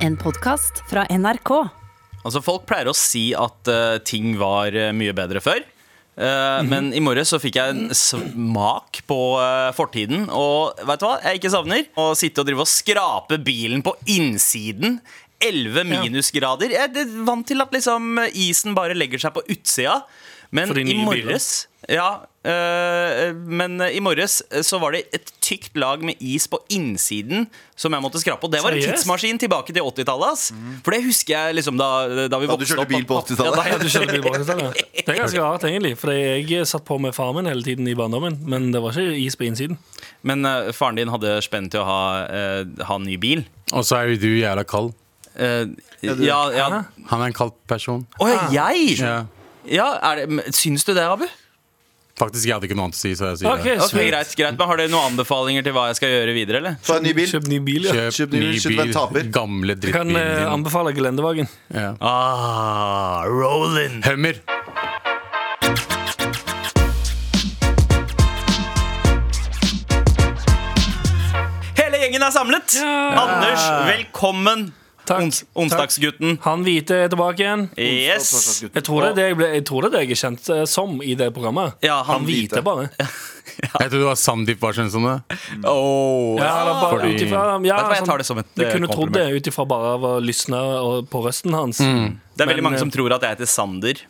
En podkast fra NRK. Altså Folk pleier å si at uh, ting var uh, mye bedre før. Eh, Men i morges så fikk jeg en smak på uh, fortiden. Og vet du hva jeg ikke savner? Å sitte og drive og skrape bilen på innsiden. 11 minusgrader. Jeg er vant til at liksom isen bare legger seg på utsida. Men For de i morges ja, øh, men i morges eh, så var det et tykt lag med is på innsiden som jeg måtte skrape. Og det var en tidsmaskin tilbake til 80-tallet. ass. For det husker jeg liksom da, da vi Da du kjørte opp. bil på 80-tallet. Ja, da- Ja, du kjører bil bak i stedet. Det er ganske rart, egentlig. For jeg satt på med faren min hele tiden i barndommen, men det var ikke is på innsiden. Men øh, faren din hadde spenn til å ha, øh, ha ny bil. Og så er jo du jævla kald. Eh, du- ja, ja. Han er en kald person. Å ja, jeg? Ja. Ja, er det, Syns du det, Abu? Faktisk, jeg hadde ikke noe annet å si, så jeg sier Ok, det. Ok, greit, greit, men Har dere noen anbefalinger til hva jeg skal gjøre videre? eller? Få en ny bil. Kjøp ny bil, ja. Kjøp, Kjøp ny bil, slutt å være bil. taper. Gamle Jeg kan drittbilen eh, din. anbefale Gelendevagen. Ja. Ah, Roland. Hummer. Hele gjengen er samlet! Anders, velkommen! Takk. Ons onsdagsgutten. Han hvite er tilbake igjen. Yes. Jeg tror det er det jeg, ble, jeg, tror det er det jeg er kjent eh, som i det programmet. Ja, han han hvite, hvite. bare. Jeg trodde det var Sandeep var kjent som det. Oh, Ja, det er bare Fordi- utifra, ja, Vet du hva, jeg sånn- tar det som et, Du eh, kunne trodd det ut ifra bare av å lysne på røsten hans. Det er veldig Men, mange eh, som tror at jeg heter Sander.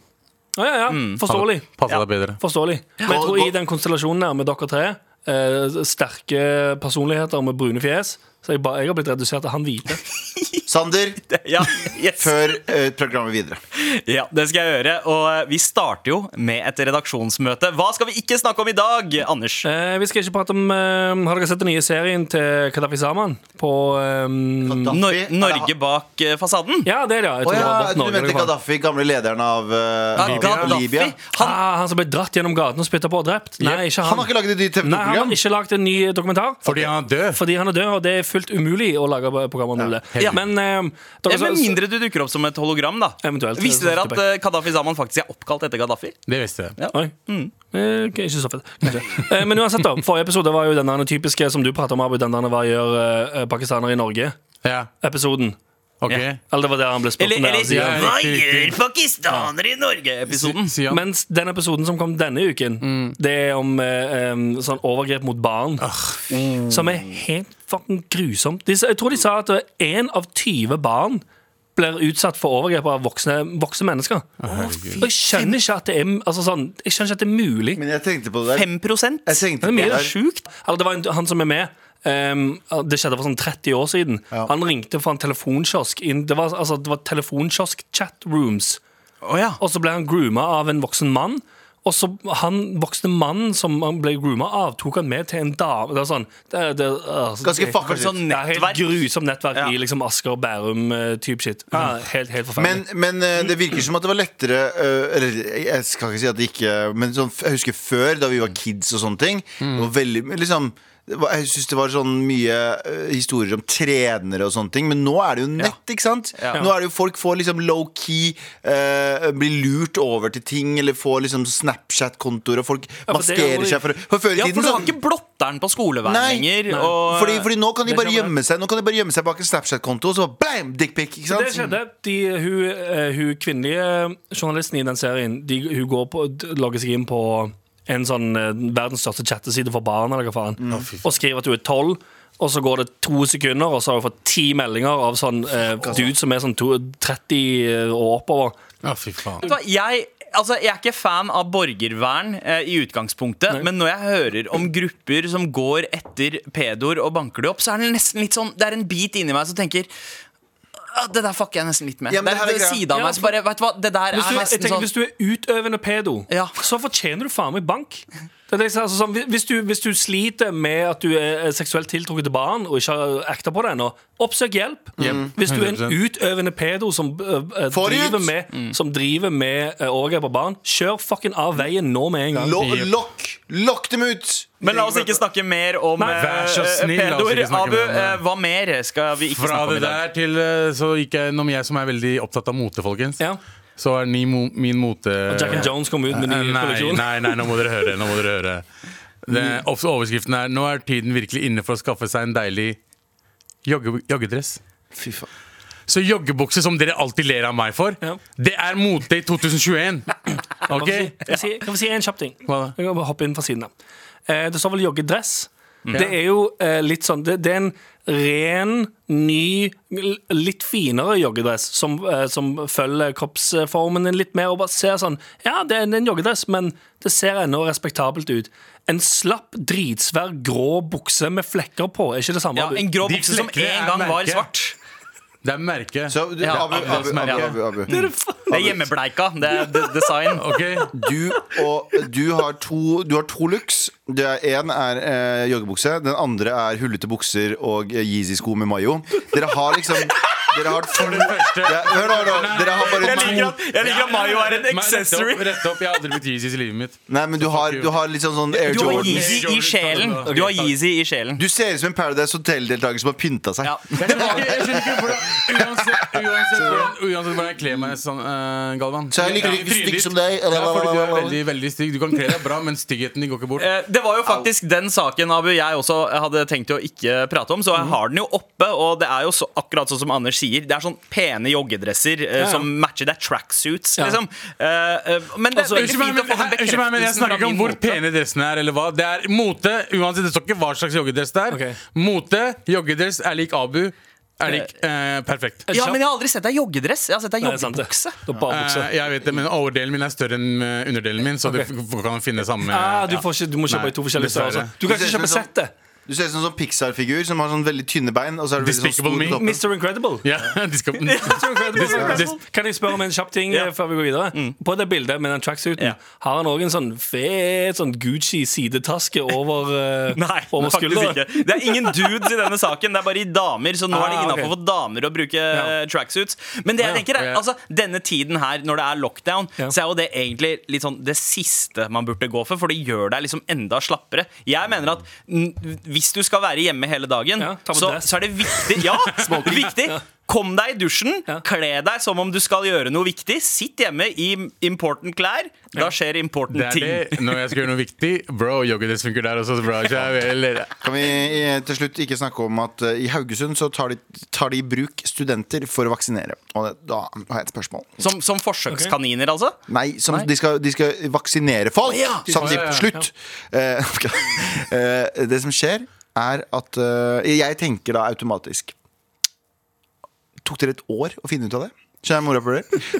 Ja, ja, ja. Forståelig. Passer Ja. deg bedre. Forståelig. Men jeg tror i den konstellasjonen her med dere tre, eh, sterke personligheter med brune fjes, så jeg, ba, jeg har blitt redusert til han hvite. Sander, Ja, yes. før uh, programmet videre. ja, det skal jeg gjøre. Og eh, vi starter jo med et redaksjonsmøte. Hva skal vi ikke snakke om i dag, Anders? Eh, vi skal ikke prate om eh, Har dere sett den nye serien til Kadafi Saman? På eh, Nor Norge bak eh, fasaden? Ja, det er det. Jeg det ja, var jeg du mente Kadafi. Gaddafi, gamle lederen av Ja, uh, Gaddafi. Libya. Han, Ah, han som ble dratt gjennom gaten og spytta på og drept? Nei, ikke Han han. har ikke laget et nytt Nei, han har ikke laget en ny dokumentar. Fordi han er død. Fordi han er død, og det er fullt umulig å lage program om det. Ja. Men eh, Eh, Med mindre du dukker opp som et hologram, da. Eventuelt. Visste dere at uh, Gaddafi Zaman faktisk er oppkalt etter Gaddafi? Det visste jeg. Oi. Eh, okay, ikke så fett. Kanskje. Eh, men uansett, da. Forrige episode var jo den typiske som du prater om, Abu. Den der hva gjør eh, pakistanere i Norge-episoden. Ja, ok. Ja. Eller det var det han ble spurt om Eller, eller. Ja, Hva riktig, gjør pakistanere i Norge-episoden? Si- si han. Mens den episoden som kom denne uken, det er om eh, sånn overgrep mot barn. Som er helt fucking grusomt. De, jeg tror de sa at én av 20 barn blir utsatt for overgrep av voksne, voksne mennesker. Oh, jeg skjønner ikke at det er altså sånn, Jeg skjønner ikke at det er mulig. Men jeg tenkte på det der. 5 Jeg tenkte Det er på mye det der. sjukt. Eller det var en, han som er med. Ehm, det skjedde for sånn 30 år siden. Ja. Han ringte fra en telefonkiosk. Inn, det var, altså, var telefonkiosk-chatrooms. Oh, ja. Og så ble han grooma av en voksen mann. Og så han voksne mannen som han ble grooma av, tok han med til en dame. Det er sånn det, det, altså, Ganske fucka Sånn det er helt nettverk. grusomt nettverk Ja. i liksom Asker og Bærum-type shit. Ja, helt, helt forferdelig. men eh, det virker som at det var lettere eh, Eller jeg skal ikke si at det ikke Men sånn, jeg husker før, da vi var kids og sånne ting Det var veldig liksom jeg synes det var sånn mye eh, historier om trenere og sånne ting. Men nå er det jo nett, ikke sant? Ja. Nå er det jo Folk får liksom low-key uh, Blir lurt over til ting, eller får liksom Snapchat-kontoer, og folk Ja, maskerer seg for For før i ja, tiden for du har ikke blotteren på skoleveien lenger. Og, fordi, fordi nå kan de bare gjemme seg Nå kan de bare gjemme seg bak en Snapchat-konto, og så bam, dickpic. Det skjedde. De, hun, eh, hun kvinnelige journalisten i den serien de, Hun går på, logger seg inn på en sånn eh, verdens største chatteside for barn eller hva faen, og skriver at hun er tolv. Og så går det to sekunder, og så har hun fått ti meldinger av sånn eh, dude som er sånn to, 30 og oppover. Ja, fy faen. Vet du hva, jeg, altså, jeg er ikke fan av borgervern eh, i utgangspunktet, Nei. men når jeg hører om grupper som går etter pedoer og banker det opp, så er det nesten litt sånn Det er en bit inni meg som tenker «Ah, det der fucker jeg nesten litt med. Ja, det, det det her er er en av Ja, meg bare Vet du hva, det der er nesten sånn hvis du er utøvende pedo, Ja. så fortjener du faen meg bank. Det er det sier, altså, sånn, hvis, du, hvis du sliter med at du er seksuelt tiltrukket til barn og ikke har acta på det ennå, oppsøk hjelp. Hvis du er en utøvende pedo som, uh, driver, med, med, som driver med overgrep på barn, kjør fucking av veien nå med en gang. Lo lokk! lok dem ut! Men la oss ikke snakke mer om Nei, snill, pedoer. Abu, det. hva mer skal vi ikke Fra snakke om det i dag? der til Så gikk jeg innom jeg som er veldig opptatt av mote, folkens. Ja. Så er ni min mote Og Jack and Jones kom ut med ny Eh, nei, kolleksjon. nei, nei, nå må dere høre. Nå må dere høre det, opp- Overskriften er 'Nå er tiden virkelig inne for å skaffe seg en deilig jogge, joggedress'. Fy faen. Så joggebukse, som dere alltid ler av meg for, Ja. det er mote i 2021. Kan vi si- kan vi si- kan si en kjapp ting? Hva da? Jeg kan bare hoppe inn fra siden av. Eh, det står vel joggedress. Det er jo eh, litt sånn det, det er en ren, ny, litt finere joggedress som, eh, som følger kroppsformen din litt mer og bare ser sånn Ja, det er en joggedress, men det ser ennå respektabelt ut. En slapp, dritsvær grå bukse med flekker på er ikke det samme. Ja, en grå bukse som en gang var svart. Det er merke. Så du, Ja, Abu, Abu, Abu. Abu, Abu. Det er hjemmebleika. Det er design. Okay. Du, og, du, har to, du har to looks. Én er eh, joggebukse, den andre er hullete bukser og eh, Yeezy-sko med mayo. Dere har liksom Dere har For det første- Ja, Hør nå, hør nå. Dere har bare Jeg liker to at, jeg liker at Mayo er en rett accessory. opp, rett opp, Jeg har aldri blitt Yeezys i livet mitt. Nei, men du har, du har litt sånn sånn Air Du har Jordan. Yeezy i sjelen. Du har Yeezy i sjelen. Du ser ut som en Paradise Hotel-deltaker som har pynta seg. Ja. Jeg skjønner ikke, jeg skjønner ikke hvordan Uansett, uansett, hvordan, uansett hvordan jeg kler meg sånn, eh, Galvan Så jeg er like like stygg som deg. Ja, fordi du er veldig, veldig stygg. Du kan kle deg bra, men styggheten din går ikke bort. Eh, Det var jo faktisk den saken Abu, jeg også hadde tenkt å ikke prate om, så jeg har den jo oppe. Og det er jo så, akkurat sånn som Anders sier, det er sånn pene joggedresser eh, ja. som matcher. Det er tracksuits, Ja. liksom. Eh, eh, men det er veldig Unnskyld meg, fint men, å få den unnskyld meg, men jeg snakker fra ikke om hvor mote. pene dressene er. eller hva Det er mote. Uansett, Det står ikke hva slags joggedress det er. Ok. Mote, joggedress er lik Abu. Er lik eh, perfekt. Ja, men jeg har aldri sett deg i joggedress. Jeg har sett deg i Nei, det er sant det. joggebukse. Det. Eh, jeg vet det, men Overdelen min er større enn eh, underdelen min, så du f- kan finne samme Ah, du, får ikke, du må kjøpe Nei, i to forskjellige dessverre. størrelser. Du kan ikke kjøpe settet. Du ser ut som en sånn Pixar-figur som har sånn veldig tynne bein. Og så er det veldig sånn stor Me. på toppen. Mr. Incredible. Ja, de skal Mr. Incredible. Kan jeg spørre om en kjapp ting eh, før vi går videre? På det bildet med den tracksuiten Ja. har han òg en sånn fet sånn Gucci-sidetaske over, eh, Nei, over faktisk skulderen. ikke. Det er ingen dudes i denne saken. Det er bare i damer, så nå er det Ah, innafor ok. for damer å bruke eh, tracksuits. Men det jeg Ja, tenker er, ja. altså, denne tiden her, når det er lockdown, Ja. så er jo det egentlig litt sånn det siste man burde gå for, for det gjør deg liksom enda slappere. Jeg mener at hvis du skal være hjemme hele dagen, Ja, så, så er det viktig Ja, viktig. Kom deg i dusjen, Ja. kle deg som om du skal gjøre noe viktig. Sitt hjemme i important klær. Da skjer important Det er ting. det. Når jeg skal gjøre noe viktig, bro, joggedress funker der også. Bra, Kan vi eh, til slutt ikke snakke om at eh, i Haugesund så tar de, tar de i bruk studenter for å vaksinere? Og det, da har jeg et spørsmål. Som, som forsøkskaniner, altså? Nei, som De, skal, de skal vaksinere folk ja. samtidig. Ja, ja, ja. Slutt! Eh, ok. Eh, det som skjer, er at Jeg tenker da automatisk Tok dere et år å finne ut av det?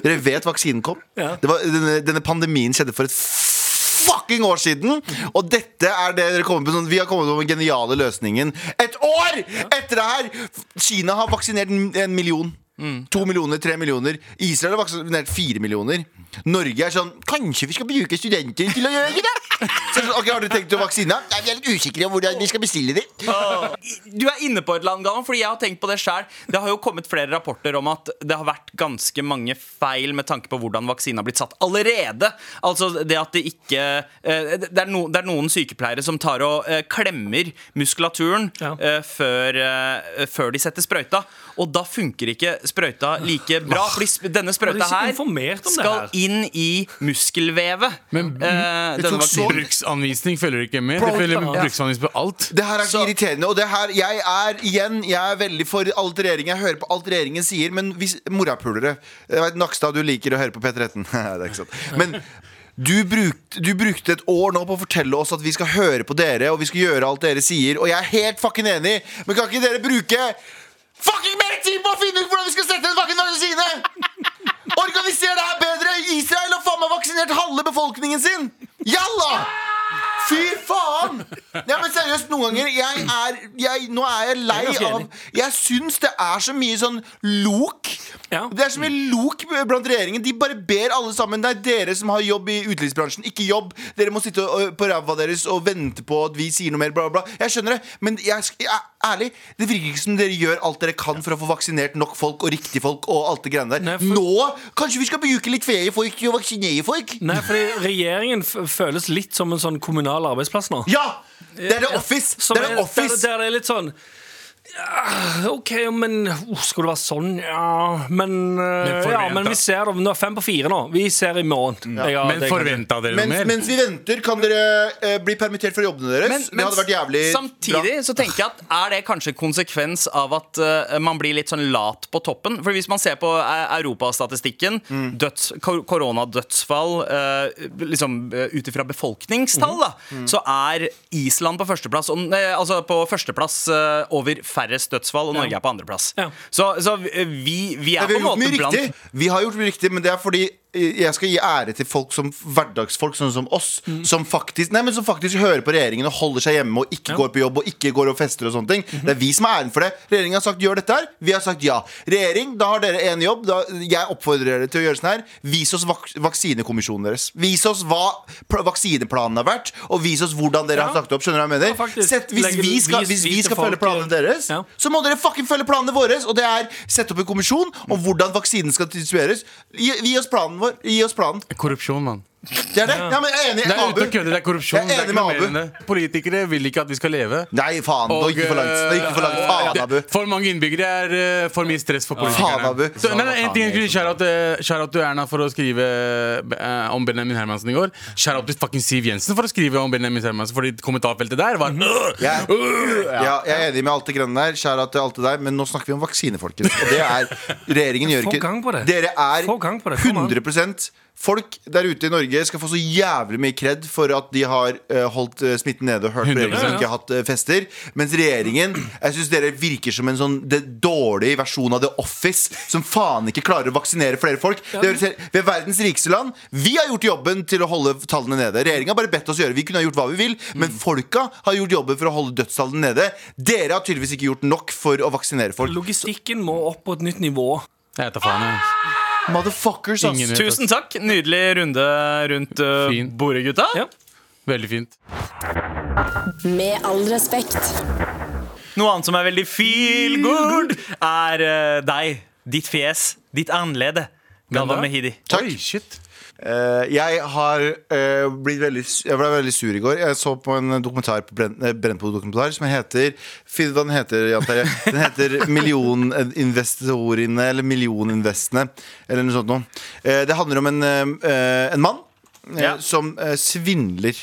Dere vet vaksinen kom. Ja. Det var, denne, denne pandemien skjedde for et fucking år siden! Og dette er det dere kommer på sånn, Vi har kommet på den geniale løsningen et år etter det her! Kina har vaksinert en million. To millioner, tre millioner. Israel har vaksinert fire millioner. Norge er sånn Kanskje vi skal bruke studenter til å gjøre det? Så, sånn, ok, Har dere tenkt å vaksine? Nei, Vi er litt usikre om hvordan vi skal bestille det. Du er inne på et eller annet, Galvan, fordi jeg har tenkt på det selv Det har jo kommet flere rapporter om at det har vært ganske mange feil med tanke på hvordan vaksinen har blitt satt allerede. Altså det at det ikke eh, Det er, no, det er noen sykepleiere som tar og eh, klemmer muskulaturen Ja. eh, før, før de setter sprøyta. Og da funker ikke sprøyta like bra. Fordi sp- denne sprøyta her skal inn i muskelvevet. Men Eh, denne tok. Bruksanvisning følger ikke med. Det følger bruksanvisning på alt. Det her er så irriterende. Og det her, jeg er igjen Jeg er veldig for alt regjeringen. Jeg hører på alt regjeringen sier, men hvis morapulere Nakstad, du liker å høre på P13. det er ikke sant. Men du brukte, du brukte et år nå på å fortelle oss at vi skal høre på dere, og vi skal gjøre alt dere sier, og jeg er helt fucking enig, men kan ikke dere bruke fucking mer tid på å finne ut hvordan vi skal sette en fucking vaksine? Organiser det her bedre! Israel har faen meg vaksinert halve befolkningen sin! Jalla! Fy faen! Nei, men seriøst, noen ganger jeg er, jeg, Nå er jeg lei Jeg er ganske av. Jeg syns det er så mye sånn lok. Ja. Det er så mye lok blant regjeringen. De bare ber alle sammen. Det er dere som har jobb i utelivsbransjen, ikke jobb. Dere må sitte og- på ræva deres og vente på at vi sier noe mer, bla, bla, bla. Jeg skjønner det, men jeg, sk- jeg, ærlig, det virker ikke som dere gjør alt dere kan for å få vaksinert nok folk og riktige folk og alt det greiene der. Nei, for- Nå kanskje vi skal bruke litt flere folk å vaksinere folk? Nei, fordi regjeringen f føles litt som en sånn kommunal arbeidsplass nå. Ja! Det er The Office! Det er er, The Office. Der, der det er litt sånn OK, men uh, skal det være sånn? Ja, men, uh, ja, men vi ser det. Nå er fem på fire nå. Vi ser i morgen. Jeg Men forventa dere noe Mens, mer? mens vi venter, kan dere uh, bli permittert fra jobbene deres. Men, det hadde vært jævlig samtidig så tenker jeg at er det kanskje konsekvens av at eh, man blir litt sånn lat på toppen? For hvis man ser på eh, europastatistikken, Mm. døds, kor koronadødsfall uh, liksom uh, ut ifra befolkningstall, da, Mm. så er Island på førsteplass. Og, altså på førsteplass over over færrest dødsfall, og Norge er på andreplass. Ja. Så, så vi, vi er vi på en måte blant. Vi har gjort mye riktig, men det er fordi jeg skal gi ære til folk som hverdagsfolk, sånn som oss, Mm. som, faktisk, nei, men som faktisk hører på regjeringen og holder seg hjemme og ikke går på jobb og ikke går og fester og sånne ting. Mhm. Det er vi som har æren for det. Regjeringen har sagt gjør dette her. Vi har sagt ja. Regjering, da har dere én jobb. Da, jeg oppfordrer dere til å gjøre sånn her. Vis oss vak vaksinekommisjonen deres. Vis oss hva vaksineplanen har vært, og vis oss hvordan dere har Ja. sagt opp. Skjønner du hva jeg mener? Ja. Sett, hvis, vi skal, vis- hvis vi skal følge planene deres, ja. så må dere fucking følge planene våre. Og det er sette opp en kommisjon om hvordan vaksinen skal distribueres. Gi, gi oss planen vår. Gi oss planen. Korrupsjon, mann. Det er det. Ja, men jeg er enig. Det er Abu. uten å det er korrupsjon. Jeg er Det er enig med Abu. klamrende. Politikere vil ikke at vi skal leve. Nei, faen. Gikk det for langt. Det gikk for langt. Faen, det- Abu. For mange innbyggere er eh, for mye stress for politikerne. Faen, Abu. Så, nei, nei, en ting jeg skulle shout-out eh, shout-out til Erna for å skrive eh, om Benjamin Hermansen i går. Shout-out til fucking Siv Jensen for å skrive om Benjamin Hermansen, fordi kommentarfeltet der var Jeg, ja, jeg er enig med alt det grønne der. Kjære til alt det der Men nå snakker vi om vaksine, folkens. Og det er Regjeringen gjør Få ikke gang på det. Dere er Få gang på det, kom an. 100 Folk der ute i Norge skal få så jævlig mye kred for at de har eh, holdt eh, smitten nede og hørt på 100%. regjeringen som ikke har hatt eh, fester. Mens regjeringen Jeg synes dere virker som en sånn det dårlig versjon av The Office, som faen ikke klarer å vaksinere flere folk. Det høres helt- vi er verdens rikeste land. Vi har gjort jobben til å holde tallene nede. Regjeringen har bare bedt oss gjøre Vi kunne ha gjort hva vi vil, men folka har gjort jobben for å holde dødstallene nede. Dere har tydeligvis ikke gjort nok for å vaksinere folk. Logistikken må opp på et nytt nivå. Jeg heter faen. jeg. Motherfuckers, ass. Ingen vet, Tusen takk. Nydelig runde rundt uh, Fin. bordet, gutta. Ja. Veldig fint. Med all respekt. Noe annet som er veldig feel good, er eh, deg. Ditt fjes. Ditt anlede. Galvan da? Mehidi. Takk. Oi, shit. Eh, jeg har eh, blitt veldig Jeg ble veldig sur i går. Jeg så på en dokumentar på Brenn- eh, som heter Finn hva den heter, Jan Terje. Den heter Millioninvestorene, eller Millioninvestene, eller noe sånt noe. Det handler om en, en mann Ja. som svindler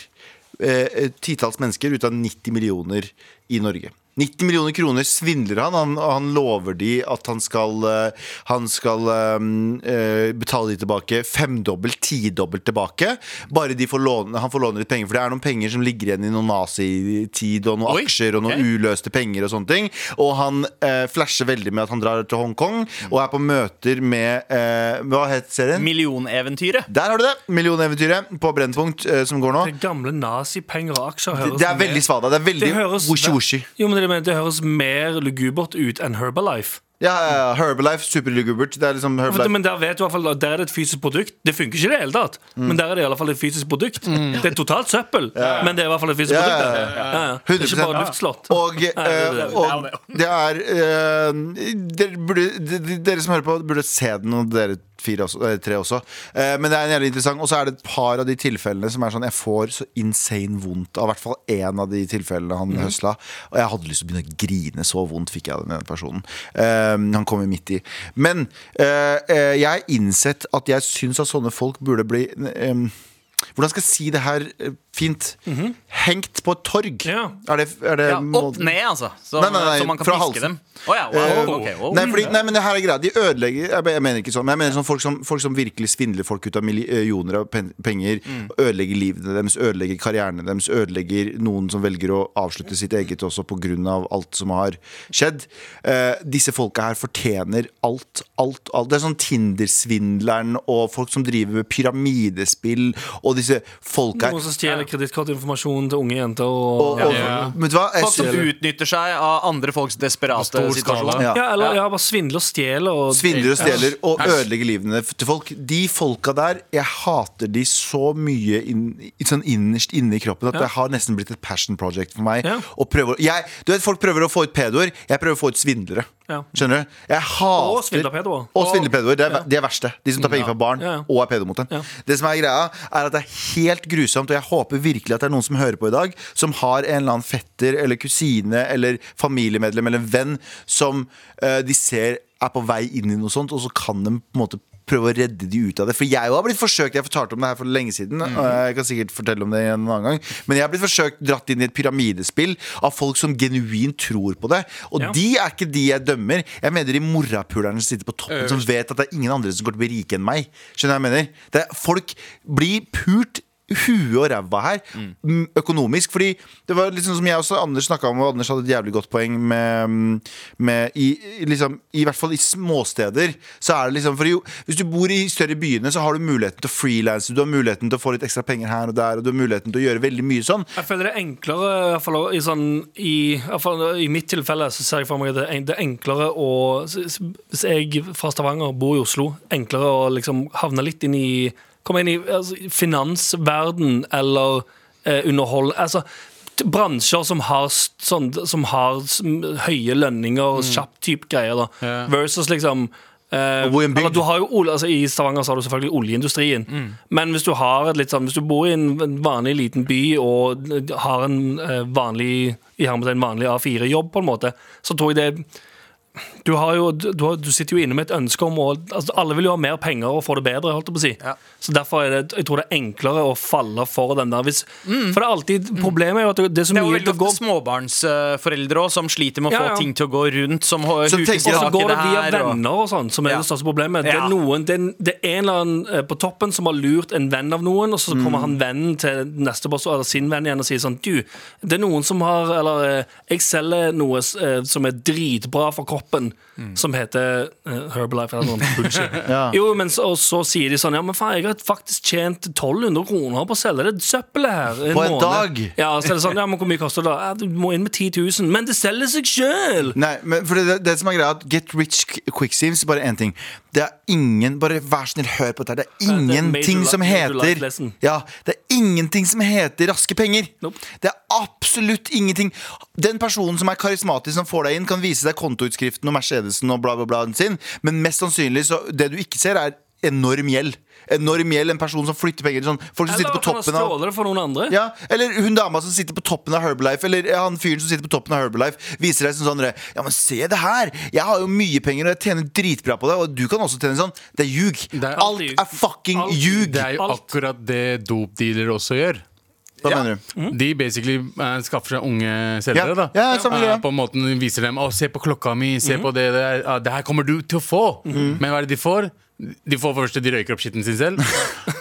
titalls mennesker ut av 90 millioner i Norge. 90 millioner kroner svindler han, han og han lover de at han skal, eh, han skal eh, betale de tilbake femdobbelt, tidobbelt tilbake. Bare de får låne, han får låne litt penger, for det er noen penger som ligger igjen i noen nazitid, og noen Oi, aksjer og noen okay. uløste penger og sånne ting. Og han eh, flasher veldig med at han drar til Hongkong og er på møter med eh, Hva het serien? Millioneventyret. Der har du det! Millioneventyret på Brennpunkt som går nå. Det gamle nazipenger og aksjer Det, høres det er veldig svada. Det er veldig woshi-woshi. Men det, høres mer lugubert ut enn Herbalife. Ja, ja, ja, Herbalife, superlugubert. Det er liksom Herbalife. Men der vet du i hvert fall Der er det et fysisk produkt. Det funker ikke i det hele tatt, men der er det i alle fall et fysisk produkt. Det er totalt søppel, men det er i hvert fall et fysisk yeah. produkt. ja, der. ja. Ja, ja. Det er ikke bare luftslott. Og, Nei, det er eh, det. og det er uh, dere, burde, de- de- dere som hører på, burde se den, og dere fire også, eh, tre også. Eh, men det er en jævlig interessant. Og så er det et par av de tilfellene som er sånn jeg får så insane vondt av. I hvert fall én av de tilfellene han høsla. Og jeg hadde lyst til å begynne å grine. Så vondt fikk jeg av den personen. Eh, han kom jo midt i. Men eh, eh, jeg har innsett at jeg syns at sånne folk burde bli eh, hvordan skal jeg si det her fint? Hengt på et torg. Ja. Er det, er det Ja, opp ned, altså. Så, Nei, nei, nei, så man kan fra piske halsen. dem. Å ja, wow, Eh, ok, wow. Nei, fordi, nei, men det her er greia De ødelegger Jeg, jeg mener ikke sånn Men jeg mener sånn folk som, folk som virkelig svindler folk ut av millioner av pen penger Ødelegger livene deres Ødelegger karrieren deres Ødelegger noen som velger å avslutte sitt eget Også av alt som har skjedd Eh, Disse folka her fortjener alt Alt, alt Det er sånn Tinder-svindleren Og folk som driver med pyramidespill Og disse folka Noen som stjeler kredittkortinformasjon til unge jenter. og, Og, og, Ja. Vet du hva? Jeg Folk som utnytter seg av andre folks desperate situasjon. Ja. ja, eller ja, bare svindler og stjeler. Og, Svindler og stjeler og ødelegger livene til folk. De folka der, jeg hater de så mye inn, sånn innerst inne i kroppen at Ja. det har nesten blitt et passion project for meg. Ja. Å prøve, jeg, du vet, Folk prøver å få ut pedoer, jeg prøver å få ut svindlere. Ja. Skjønner du? Jeg hater Og svindlerpedoer. Og svindlerpedoer. Det er, de er verste. De som tar penger fra barn og er pedo mot dem. Det som er greia, er at det er helt grusomt, og jeg håper virkelig at det er noen som hører på i dag, som har en eller annen fetter eller kusine eller familiemedlem eller en venn som uh, de ser er på vei inn i noe sånt, og så kan de på en måte prøve å redde de ut av det. For jeg har blitt forsøkt, jeg fortalte om det her for lenge siden, og jeg kan sikkert fortelle om det en annen gang, men jeg har blitt forsøkt dratt inn i et pyramidespill av folk som genuint tror på det. Og Ja. de er ikke de jeg dømmer. Jeg mener de morapulerne som sitter på toppen, som vet at det er ingen andre som går til å bli rike enn meg. Skjønner jeg mener? Det er, folk blir pult huet og ræva her, mm, økonomisk. Fordi det var liksom som jeg også Anders snakka om, og Anders hadde et jævlig godt poeng med, med i, liksom, I hvert fall i småsteder. Så er det liksom For jo, hvis du bor i større byene, så har du muligheten til å frilanse. du har muligheten til å få litt ekstra penger her og der, og du har muligheten til å gjøre veldig mye sånn. Jeg føler det er enklere i, hvert fall, i, sånn, i, hvert fall, I mitt tilfelle så ser jeg for meg at det er enklere å Hvis jeg fra Stavanger bor i Oslo, enklere å liksom havne litt inn i Komme inn i altså, finansverden eller eh, underhold Altså bransjer som har, sånn, som har høye lønninger og kjapp type greier, da. yeah. Versus liksom Uh, du har jo, altså, I Stavanger så har du selvfølgelig oljeindustrien. Men hvis du har litt sånn Hvis du bor i en vanlig liten by og har en uh, vanlig i hermetegn vanlig A4-jobb, på en måte, så tror jeg det du, har jo, du, har, du sitter jo inne med et ønske om å altså, Alle vil jo ha mer penger og få det bedre. Holdt jeg på å si. Så derfor er det, jeg tror det er enklere å falle for den der. Hvis, For det er alltid Problemet er jo at det, er så Det er jo mye veldig ofte småbarnsforeldre også, som sliter med å Ja, få ting til å gå rundt. Som, Som tenker Og så går det via her, venner og sånn, som er Ja. det største problemet. Det er, noen, det, er, det er en eller annen eh, på toppen som har lurt en venn av noen, og så Mm. kommer han vennen til neste boss eller sin venn igjen og sier sånn Du, det er noen som har Eller eh, jeg selger noe eh, som er dritbra for kroppen, Mm. som heter uh, Herbalife eller noe bullshit. Ja. Jo, men så, og så sier de sånn Ja, men faen, jeg har faktisk tjent 1200 kroner på å selge det søppelet her. På en måned." dag? Ja, så er det sånn Ja, men hvor mye koster det? da? Ja, du må inn med 10 000. Men det selger seg sjøl! Nei, men for det, det som er greia at Get rich quick schemes Bare én ting Det er ingen Bare vær snill, hør på dette. Det er det ingenting som heter. Ja, det er ingenting som heter raske penger. Nope. Det er absolutt ingenting. Den personen som er karismatisk, som får deg inn, kan vise deg kontoutskriften og Mercedesen og bla, bla, bla sin, men mest sannsynlig så Det du ikke ser, er enorm gjeld. Enorm gjeld, en person som flytter penger. Sånn, folk som sitter på Eller toppen av for noen andre? ja, eller hun dama som sitter på toppen av Herbalife, eller han fyren som sitter på toppen av Herbalife, viser deg som sånn Ja, men se det her! Jeg har jo mye penger, og jeg tjener dritbra på det, og du kan også tjene sånn. Det er ljug. Alt er fucking ljug. Det er jo Alt. akkurat det dopdealere også gjør. Hva mener du? De basically uh, skaffer seg unge selgere. Ja. da Ja, samme Eh. På en måte viser dem Å, se på klokka mi, se på det der. Ah, det her kommer du til å få. Men hva er det de får? De får første, de røyker opp skitten sin selv,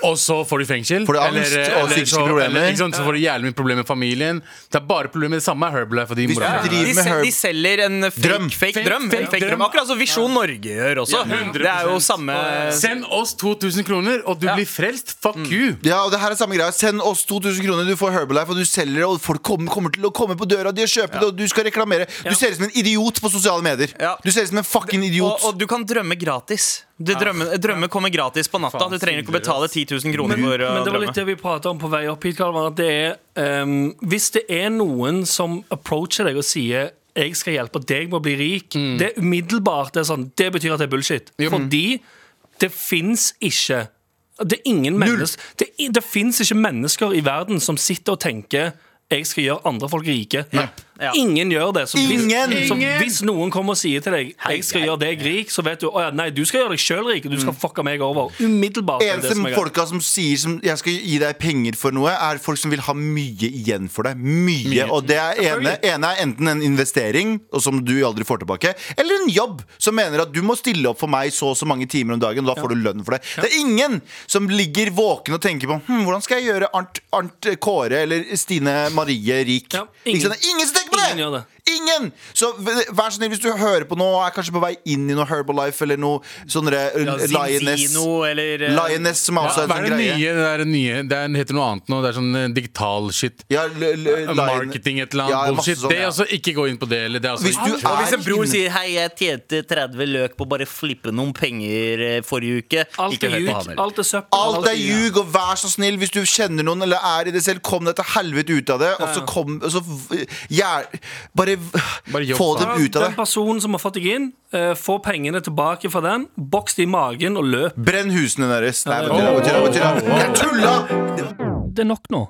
og så får de fengsel. Får de angst og psykiske så, problemer. Eller, ikke sant? så får de jævlig mye problemer med familien. Det er bare problemer med det samme er Herbalife og de Hvis du De, med Herb- de selger en fake Drøm. Fake, Fake- drøm, fake fake drøm. Akkurat som Visjon Norge gjør også. Ja, det er jo samme Send oss 2000 kroner, og du Ja. blir frelst. Fuck you. Ja, og det her er samme greia Send oss 2000 kroner, du får Herbalife, og du selger det, og folk kommer, kommer til å komme på døra di og kjøpe det, og du skal reklamere. Du ser ut som en idiot på sosiale medier. Ja. Du ser ut som en fucking idiot. Og, og du kan drømme gratis. Drømmer, drømme kommer gratis på natta. Du trenger ikke å betale 10 000 kroner for å Men det var litt det vi prata om på vei opp hit. Karl, at det er, um, hvis det er noen som approacher deg og sier jeg skal hjelpe deg med å bli rik, det er umiddelbart det er sånn, det betyr at det er bullshit. Jo. Fordi det fins ikke Det er Det, det fins ikke mennesker i verden som sitter og tenker jeg skal gjøre andre folk rike. Ja. Ingen gjør det. Så hvis, Ingen! så hvis noen kommer og sier til deg jeg skal gjøre deg rik, så vet du å ja, nei, du skal gjøre deg sjøl rik. Du skal fucke meg over. Umiddelbart. er det Eneste som folka som sier som jeg skal gi deg penger for noe, er folk som vil ha mye igjen for deg. Mye. Og det er ene, ene er enten en investering, og som du aldri får tilbake, eller en jobb som mener at du må stille opp for meg så og så mange timer om dagen, og da får du lønn for det. Det er ingen som ligger våken og tenker på hm, hvordan skal jeg gjøre Arnt, Arnt Kåre eller Stine Marie rik. Ja, Ikke ingen. sant? Det er ingen som tenker på det! Ingen! Så vær så snill, hvis du hører på nå og er kanskje på vei inn i noe Herbalife eller noe sånne ja, Lioness Zino, eller eh, Lioness, som også er en sånn greie. nye? Det, er det nye. det er, heter noe annet nå. Det er sånn eh, digital shit. Ja, l l Marketing, et eller annet bullshit. sånn, det er altså Ikke gå inn på det. Eller det er altså Hvis du er hvis en bror sier 'hei, jeg tjente 30 løk på å bare flippe noen penger eh, forrige uke', Alt ikke er hør på ljug. han heller. Alt er søppel. Alt er ljug, og vær så snill, hvis du kjenner noen eller er i det selv, kom deg til helvete ut av det. Og så kom og så, ja, Bare Bare jobb, få dem ut av Den personen som har fått deg inn, eh, få pengene tilbake fra den, boks det i magen og løp. Brenn husene deres. Nei, vent, jeg ja. bare tuller, jeg. Jeg tulla! Det er nok nå.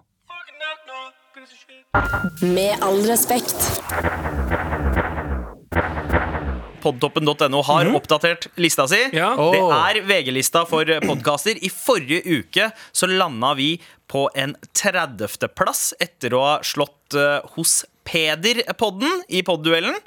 Med all respekt. Podtoppen.no har oppdatert lista si. Ja. Det er VG-lista for podkaster. I forrige uke så landa vi på en 30.-plass etter å ha slått uh, hos Peder-podden i podduellen.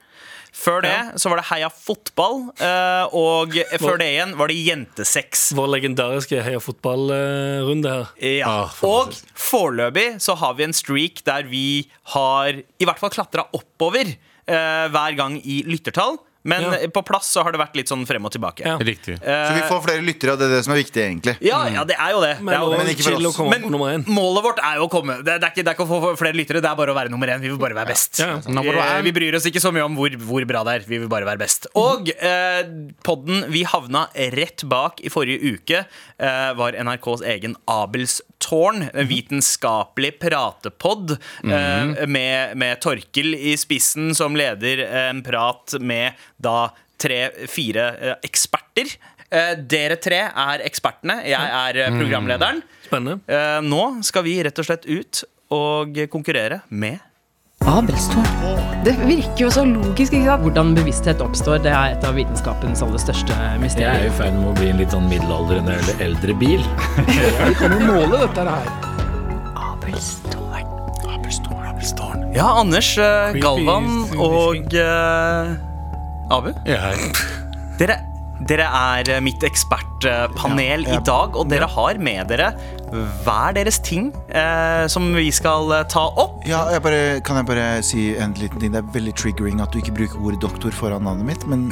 Før det så var det Heia fotball, eh, og før det igjen var det Jentesex. Vår legendariske heia fotballrunde her. Ja. Ah, Og foreløpig så har vi en streak der vi har i hvert fall klatra oppover eh, hver gang i lyttertall. Men Ja. på plass så har det vært litt sånn frem og tilbake. Ja. Riktig. Så vi får flere lyttere, og det er det som er viktig, egentlig. Ja, ja, det er jo det. det, Men, er jo. Men ikke for oss. Men målet vårt er jo å komme Det, det, er, ikke, det er ikke å få flere lyttere, det er bare å være nummer én. Vi vil bare være best. Vi, vi bryr oss ikke så mye om hvor, hvor bra det er. Vi vil bare være best. Og uh, podden vi havna rett bak i forrige uke, uh, var NRKs egen Abels tårn. En vitenskapelig pratepod eh, med, med Torkel i spissen, som leder en prat med da tre-fire eh, eksperter. Eh, dere tre er ekspertene. Jeg er programlederen. programlederen. Spennende. Eh, nå skal vi rett og slett ut og konkurrere med Abelstårn. Det virker jo så logisk, ikke sant? Hvordan bevissthet oppstår, det er et av vitenskapens aller største Jeg er i mysterier. ferd med å bli en litt sånn middelaldrende eller eldre bil. Vi kan jo måle dette her. Ja, Anders, eh, Galvan og eh, Abu. Er. Dere, dere er eh, mitt ekspertpanel Ja, ja. i dag, og dere har med dere hver deres ting eh, som vi skal eh, ta opp. Ja, jeg bare, kan jeg bare si en liten ting? Det er veldig triggering at du ikke bruker ordet doktor foran navnet mitt. Men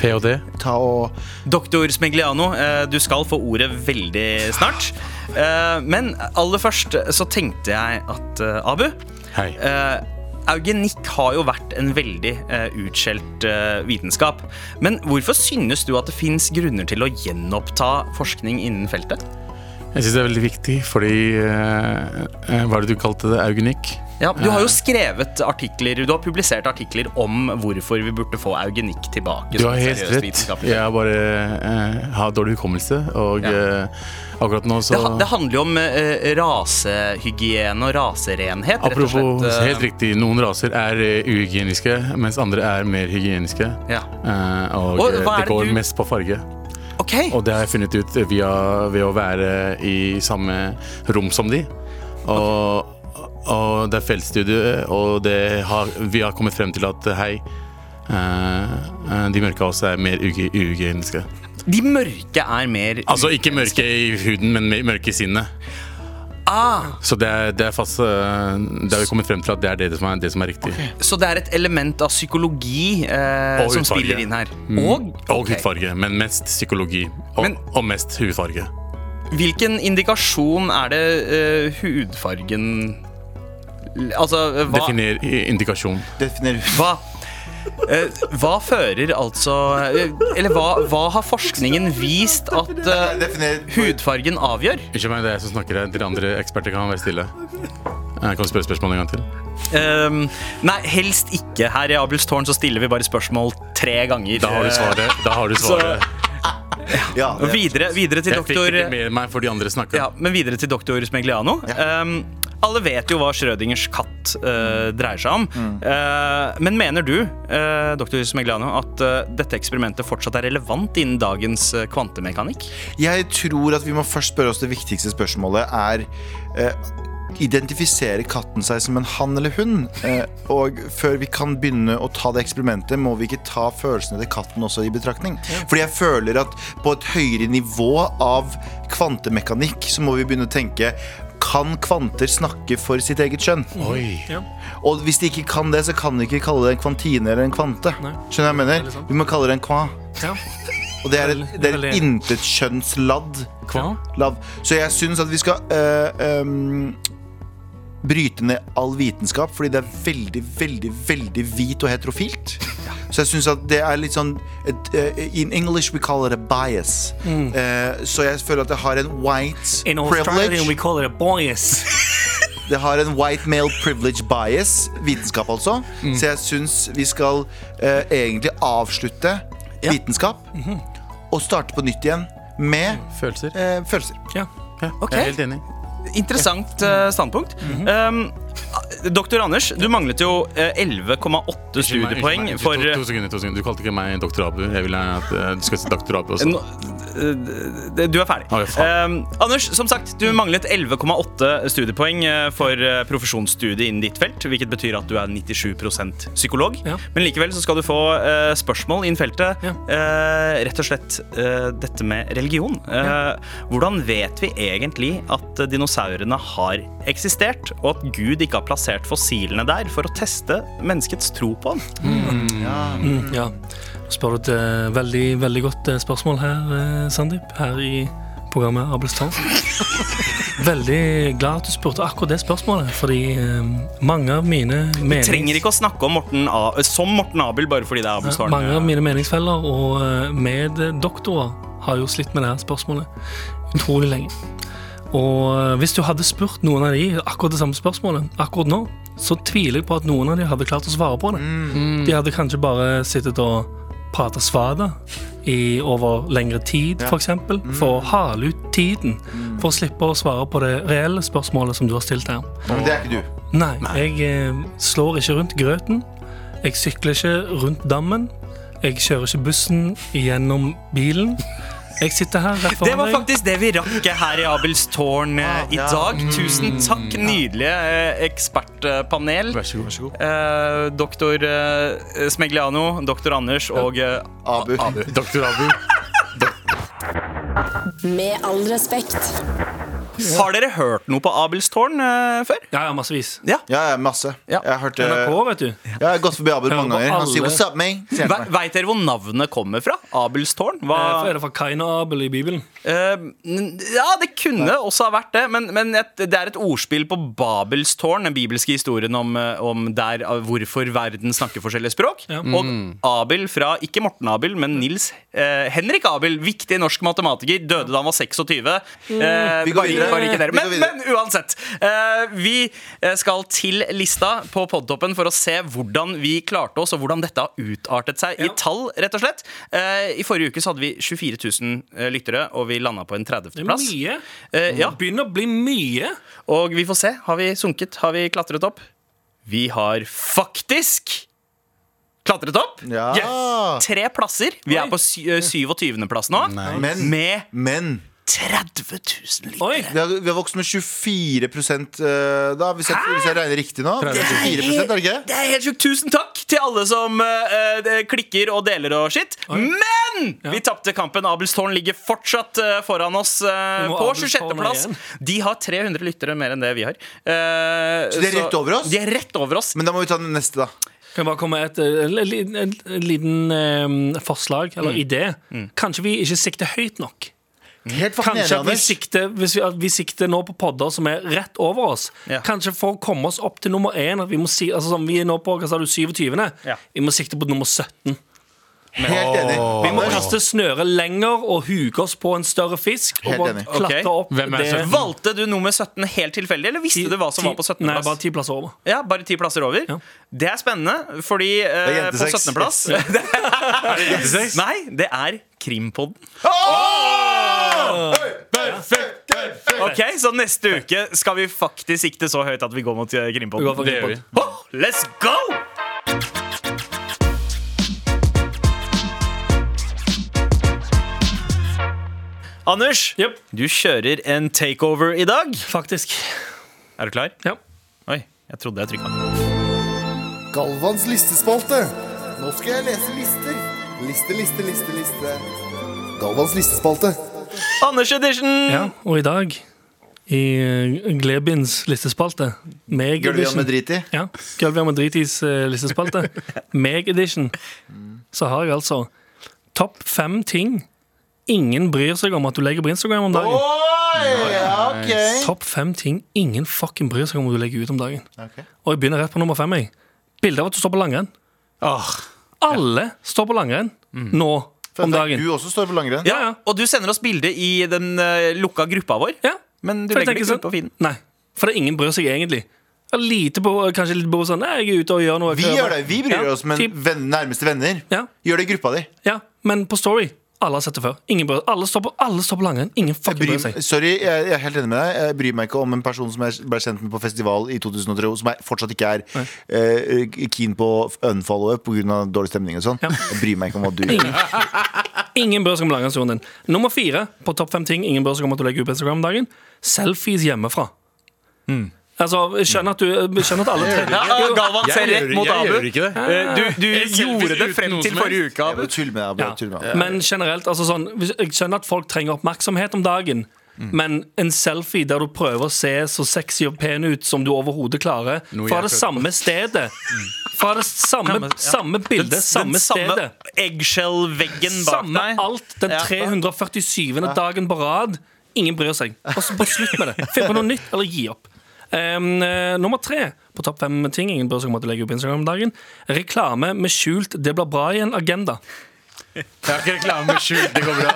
PhD. ta og Doktor Smegliano, eh, du skal få ordet veldig snart. Eh, men aller først så tenkte jeg at eh, Abu Hei. Eh, eugenikk har jo vært en veldig uh, utskjelt uh, vitenskap. Men hvorfor synes du at det fins grunner til å gjenoppta forskning innen feltet? Jeg syns det er veldig viktig, fordi eh, eh, Hva er det du kalte det? Eugenikk? Ja, Du har jo skrevet artikler Du har publisert artikler om hvorfor vi burde få eugenikk tilbake. Du har helt rett. Jeg bare eh, har dårlig hukommelse, og Ja. eh, akkurat nå så det, det handler jo om eh, rasehygiene og raserenhet. rett og slett, eh, helt riktig, noen raser er eh, uhygieniske, mens andre er mer hygieniske. Ja. Eh, og Og eh, det det går du- mest på farge. Ok, Og det har jeg funnet ut via, ved å være i samme rom som de. Og, og det er feltstudie, og det har, vi har kommet frem til at hei, eh, de mørke av oss er mer uhygieniske. De mørke er mer Altså ikke mørke i huden, men mørke i sinnet. Ah, Så det er, det er fast eh, Det har vi kommet frem til at det er det som er, det som er riktig. Så det er et element av psykologi eh, som spiller inn her. Mm. Og, Og ok. hudfarge, men mest psykologi. Og, Men- og mest hudfarge. Hvilken indikasjon er det eh, hudfargen Altså, hva, Definer indikasjon. definer hva hva fører altså eh, Eller hva, hva har forskningen vist at uh, hudfargen avgjør? Unnskyld meg, det er jeg som snakker her. Dere andre eksperter kan være stille. Jeg Kan spørre spørsmålet en gang til? Um, nei, helst ikke. Her i Abels tårn så stiller vi bare spørsmål tre ganger. Da har du svaret. Da har du svaret. Ja, Eh, videre, videre til Jeg fikk doktor det ikke med meg for de andre snakka. Ja, men videre til doktor Smegliano. Ehm, alle vet jo hva Schrødingers katt uh, dreier seg om. Eh, men mener du, uh, doktor Smegliano, at dette eksperimentet fortsatt er relevant innen dagens kvantemekanikk? jeg tror at vi må først spørre oss det viktigste spørsmålet er eh, Identifiserer katten seg som en han eller hun? Eh, og før vi kan begynne å ta det eksperimentet, må vi ikke ta følelsene til katten også i betraktning. Fordi jeg føler at på et høyere nivå av kvantemekanikk, så må vi begynne å tenke kan kvanter snakke for sitt eget kjønn? Oi. Og hvis de ikke kan det, så kan de ikke kalle det en kvantine eller en kvante. Skjønner du hva jeg mener? Vi må kalle det en kva. Ja. Og det er et, det er et. Så jeg syns at vi skal øh, øhm, bryte ned all vitenskap, fordi det er veldig, veldig, veldig hvit og heterofilt. Så jeg syns at det er litt sånn et, øh, In English we call it a bias. Eh, så jeg føler at det har en white In Australia we call it a bias. Det har en white male privilege bias, vitenskap altså. Mm. Så jeg syns vi skal uh, egentlig avslutte vitenskap Mhm. og starte på nytt igjen med Følelser. følelser. Ja, Ok. Jeg er helt enig. Interessant eh, standpunkt. um, Doktor Anders, du manglet jo eh, 11,8 studiepoeng Unnskyld meg, for to, to, sekunder, to sekunder. Du kalte ikke meg doktor Abu. Jeg vil at eh, du skal si doktor Abu også. Nå- eh, Du er ferdig. Oh. Eh, Anders, som sagt, du manglet 11,8 studiepoeng eh, for profesjonsstudie profesjonsstudiet innen ditt felt, hvilket betyr at du er 97% psykolog. Ja. Men likevel så skal du få eh, spørsmål innen feltet. Ja. eh, rett og slett eh, dette med religion. Eh, Hvordan vet vi egentlig at eh, dinosaurene har eksistert, og at Gud ikke har plassert fossilene der for å teste menneskets tro på den? Mm, ja. Spør du et eh, veldig, veldig godt eh, spørsmål her, eh, Sandeep, her i programmet Abels tall. Veldig glad at du spurte akkurat det spørsmålet, fordi mange av mine menings... Du trenger ikke å snakke om Morten A som Morten Abel bare fordi det er Abels tårn. Mange av mine meningsfeller og meddoktorer har jo slitt med det her spørsmålet utrolig lenge. Og eh, hvis du hadde spurt noen av de akkurat det samme spørsmålet akkurat nå, så tviler jeg på at noen av de hadde klart å svare på det. De hadde kanskje bare sittet og prata svada i over lengre tid, for eksempel, for å hale ut tiden, for å slippe å svare på det reelle spørsmålet som du har stilt her. Men det er ikke du. Nei, jeg eh, slår ikke rundt grøten. Jeg sykler ikke rundt dammen. Jeg kjører ikke bussen gjennom bilen. Jeg sitter her rett Det var faktisk det vi rakk her i Abels tårn eh, i ja. dag. Tusen takk, nydelige eh, ekspertpanel. Vær så god. vær så god Eh, doktor eh, Smegliano, doktor Anders og eh, Abu. Doktor Abu. Med all respekt. Har dere hørt noe på Abels tårn eh, før? Ja, ja, massevis. Ja. Ja, ja, masse. Ja. Jeg har hørt det. NRK, vet du. Jeg har gått forbi Abel mange ganger. Han sier 'what's up, meg. Veit dere hvor navnet kommer fra? Abelstårn? Hva? Eh, Er det fra Kain og Abel i Bibelen? Uh, ja, det kunne også ha vært det, men, men et, det er et ordspill på Babelstårn, den bibelske historien om, eh, om der, eh, hvorfor verden snakker forskjellige språk. Ja. Og Abel fra, ikke Morten Abel, men Nils uh, Henrik Abel, viktig norsk matematiker, døde da han var 26. Eh, Vi går videre. Dere. Men, men uansett. eh, vi eh, skal til lista på podtoppen for å se hvordan vi klarte oss, og hvordan dette har utartet seg i tall, rett og slett. Eh, I forrige uke så hadde vi 24 000 eh, lyttere, og vi landa på en er 30.-plass. mye. Eh, ja. Begynner å bli mye. Og vi får se. Har vi sunket? Har vi klatret opp? Vi har faktisk klatret opp. Ja. Tre plasser. Vi er på eh, 27. plass nå. Men, Med men 30 000 lyttere. Oi. vi har, vi har vokst med 24 eh, da, hvis jeg, hvis jeg regner riktig nå. 24 er det ikke? Det er helt sjukt. Tusen takk til alle som eh, klikker og deler og shit. Men vi tapte kampen. Abelstårn ligger fortsatt uh, foran oss uh, på 26.-plass. De har 300 lyttere mer enn det vi har. Eh, Så de er rett over oss? De er rett over oss. Men da må vi ta den neste, da. Kan jeg bare komme med et, et, en, liten- en, en liten forslag, eller Mm. idé? Kanskje vi ikke sikter høyt nok? Helt Kanskje at vi sikter, hvis vi, at vi sikter nå på podder som er rett over oss. Ja. Kanskje for å komme oss opp til nummer én at Vi må si, altså sånn, Vi er nå på hva sa du, 27. Ja. Vi må sikte på nummer 17. Helt enig. Vi må kaste snøret lenger og huke oss på en større fisk. Og Helt bare enig. klatre opp Hvem er det- Valgte du nummer 17 helt tilfeldig, eller visste du hva som 10, var på 17. Nei, bare ti plasser over. Ja, bare ti plasser over. Ja. Det er spennende, fordi eh, Det er på jentesex. 17. plass Nei, det er Krimpodden. Ok, Så neste uke skal vi faktisk sikte så høyt at vi går mot eh, Det gjør vi. Oh, let's go! Anders, yep. du kjører en takeover i dag. Faktisk. Er du klar? Ja. Oi, jeg trodde jeg trykka. Galvans listespalte. Nå skal jeg lese lister. Liste, liste, liste, liste. Galvans listespalte. Anders edition! ja. Og i dag, i uh, Glebins listespalte, Meg-edition. med drit i. Ja, Gulvian Madritis uh, listespalte, Meg edition, så har jeg altså topp fem ting ingen bryr seg om at du legger på Instagram om dagen. Oi, ja, ok. Topp fem ting ingen fucking bryr seg om at du legger ut om dagen. Ok. Og jeg begynner rett på nummer fem. jeg Bilde av at du står på langrenn. Alle står på langrenn nå om dagen. Du også står på langrenn. Ja, ja. Og du sender oss bilde i den uh, lukka gruppa vår. ja. Men du For legger det ikke sånn- ut på feeden. Nei. For det er ingen bryr seg egentlig. Lite på, kanskje litt på sånn Nei, jeg er ute og gjør noe. Vi gjør det, vi bryr Ja, oss, men venn, nærmeste venner Ja. gjør det i gruppa di. Ja, men på Story Alle har sett det før. Ingen bryr, alle står på, alle står på langrenn. Ingen fucking bryr bryr, seg. sorry, jeg, jeg er helt enig med deg. Jeg bryr meg ikke om en person som jeg ble kjent med på festival i 2003, som jeg fortsatt ikke er uh, keen på å unfollowe pga. dårlig stemning og sånn. Jeg bryr meg ikke om hva du gjør. Ingen bryr seg om langrennsturen din. Nummer fire på topp fem ting ingen bryr seg om at du legger ut på Instagram om dagen. Selfies hjemmefra. Altså, skjønner at, du, jeg skjønner at alle tre Ja, Galvan ser rett mot jeg Abu. gjør ikke det. Du, du gjorde det frem til forrige uke, Abu. Ja. Men generelt, altså sånn Jeg skjønner at folk trenger oppmerksomhet om dagen. Men en selfie der du prøver å se så sexy og pen ut som du overhodet klarer, fra det samme stedet. Fra det samme, Ja, samme bildet, samme stedet. eggshell-veggen bak Samme deg. alt den Ja. 347. dagen på rad. Ingen bryr seg. Og så Bare slutt med det. Finn på noe nytt, eller gi opp. Um, uh, nummer tre på topp fem ting ingen bør seg om at du legger opp Instagram om dagen. Reklame med skjult 'det blir bra igjen'-agenda. Jeg har ikke reklame med skjult. Det går bra.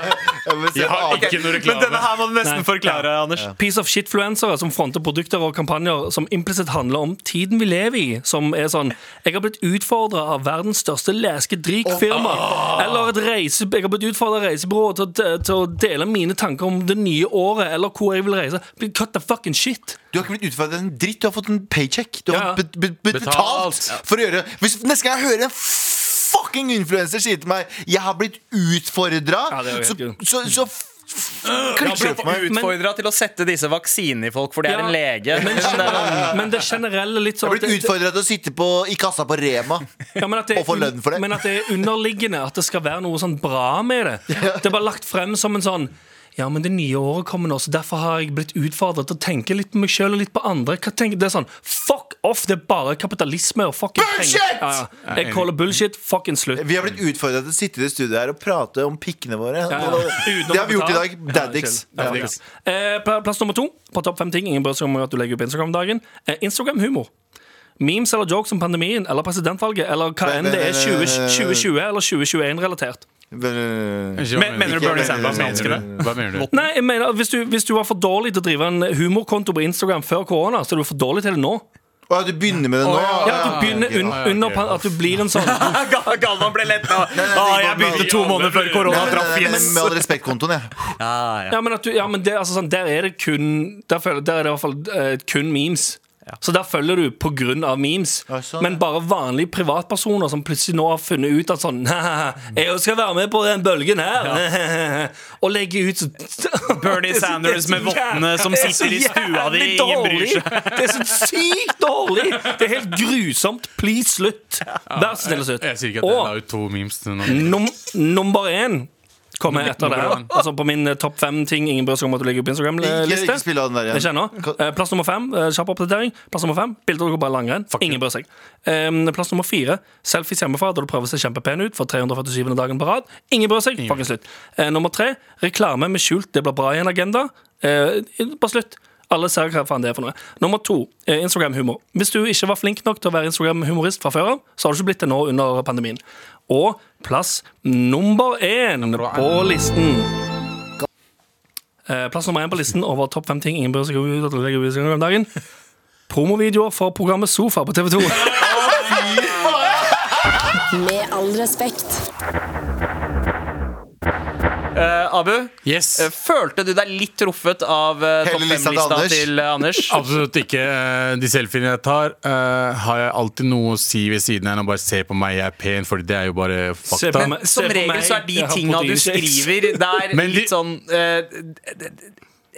Jeg har ikke noe reklame Men denne her må du nesten Nei. forklare, Anders. Piece of shit-fluensere som fronter produkter og kampanjer som implisitt handler om tiden vi lever i. Som er sånn Jeg har blitt utfordra av verdens største leskedrikfirma. Eller et reise, jeg har blitt utfordra av reisebyrået til, til å dele mine tanker om det nye året, eller hvor jeg vil reise. Cut the fucking shit. Du har ikke blitt utfordret en dritt. Du har fått en paycheck. Du har Ja. fått Betalt. betalt for å gjøre Hvis Neste gang jeg hører en fucking influenser sier til meg 'Jeg har blitt utfordra', Ja, så, så, så meg. Utfordra til å sette disse vaksinene i folk, for det er en lege. Men, men det generelle litt Jeg sånn har at blitt utfordra til å sitte på, i kassa på Rema. Ja, men at det, Og få lønn for det. Men at det er underliggende, at det skal være noe sånn bra med det. Det er bare lagt frem som en sånn ja, men det nye året kommer nå, så derfor har jeg blitt utfordret til å tenke litt på meg sjøl og litt på andre. Hva tenker, det er sånn, Fuck off! Det er bare kapitalisme og fucking Bullshit! penger. Ja. Jeg caller bullshit. Fucking slutt. Vi har blitt utfordra til å sitte i det studioet her og prate om pikkene våre. Ja, ja. Det har vi gjort i dag. Daddix. Ja, Eh, plass nummer to på topp fem ting ingen bryr seg om at du legger opp Instagram dagen. Eh, Instagram-humor. Memes eller jokes om pandemien eller presidentvalget eller hva enn det er 20, 2020 eller 2021-relatert. Men- mener du Bernie Sanders elsker det? Hva mener du? Nei, jeg mener, hvis du, hvis du var for dårlig til å drive en humorkonto på Instagram før korona, så er du for dårlig til det nå. Å, at du begynner med det nå? Ja, At du begynner un, under pan- At du blir en sånn Galvan ble lett nå. nei, Ah, jeg begynte to måneder før korona Nei, traff nei. Med all respekt-kontoen, jeg. Ja, men, at du, ja, men det, altså, sånn, der er det kun Der, føler, der er det i hvert fall eh, kun memes. Så der følger du av memes. Ja, sånn, men bare vanlige privatpersoner som plutselig nå har funnet ut at sånn Jeg skal være med på den bølgen her. og legge ut Bernie Sanders med vottene som er sitter i stua di, ingen bryr seg. Det er så sykt dårlig! Det er helt grusomt. Please, slutt. Vær så snill og slutt. Jeg sier ikke at jeg la Og ut to memes num nummer én kommer etter det. Altså på min eh, topp fem ting ingen bryr seg om at du ligger Ikke, Instagram-liste. ikke ennå. Eh, Plass nummer fem, eh, kjapp oppdatering. Plass nummer fem, bilder du går bare langrenn. Ingen bryr seg. Plass nummer fire, selfies hjemmefra da du prøver å se kjempepen ut for 347. dagen på rad. Ingen bryr seg. Fuckings slutt. Nummer tre, reklame med skjult 'det blir bra igjen'-agenda. Eh, bare slutt. Alle ser hva faen det er for noe. Nummer to, Instagram-humor. Hvis du ikke var flink nok til å være Instagram-humorist fra før av, så har du ikke blitt det nå under pandemien. Og plass nummer én på listen Eh, Plass nummer én på listen over topp fem ting ingen bør seg ut at legger ut om dagen. Promovideoer for programmet Sofa på TV 2. Med all respekt. Eh, Abu, Yes. uh, følte du deg litt truffet av uh, Hele topp fem-lista Anders. til eh, Anders? Absolutt ikke. Eh, De selfiene jeg tar, eh, har jeg alltid noe å si ved siden av enn å bare se på meg, jeg er pen, for det er jo bare Se fakta. på Men meg. som Se på regel meg, så er de tinga du skriver, det er litt sånn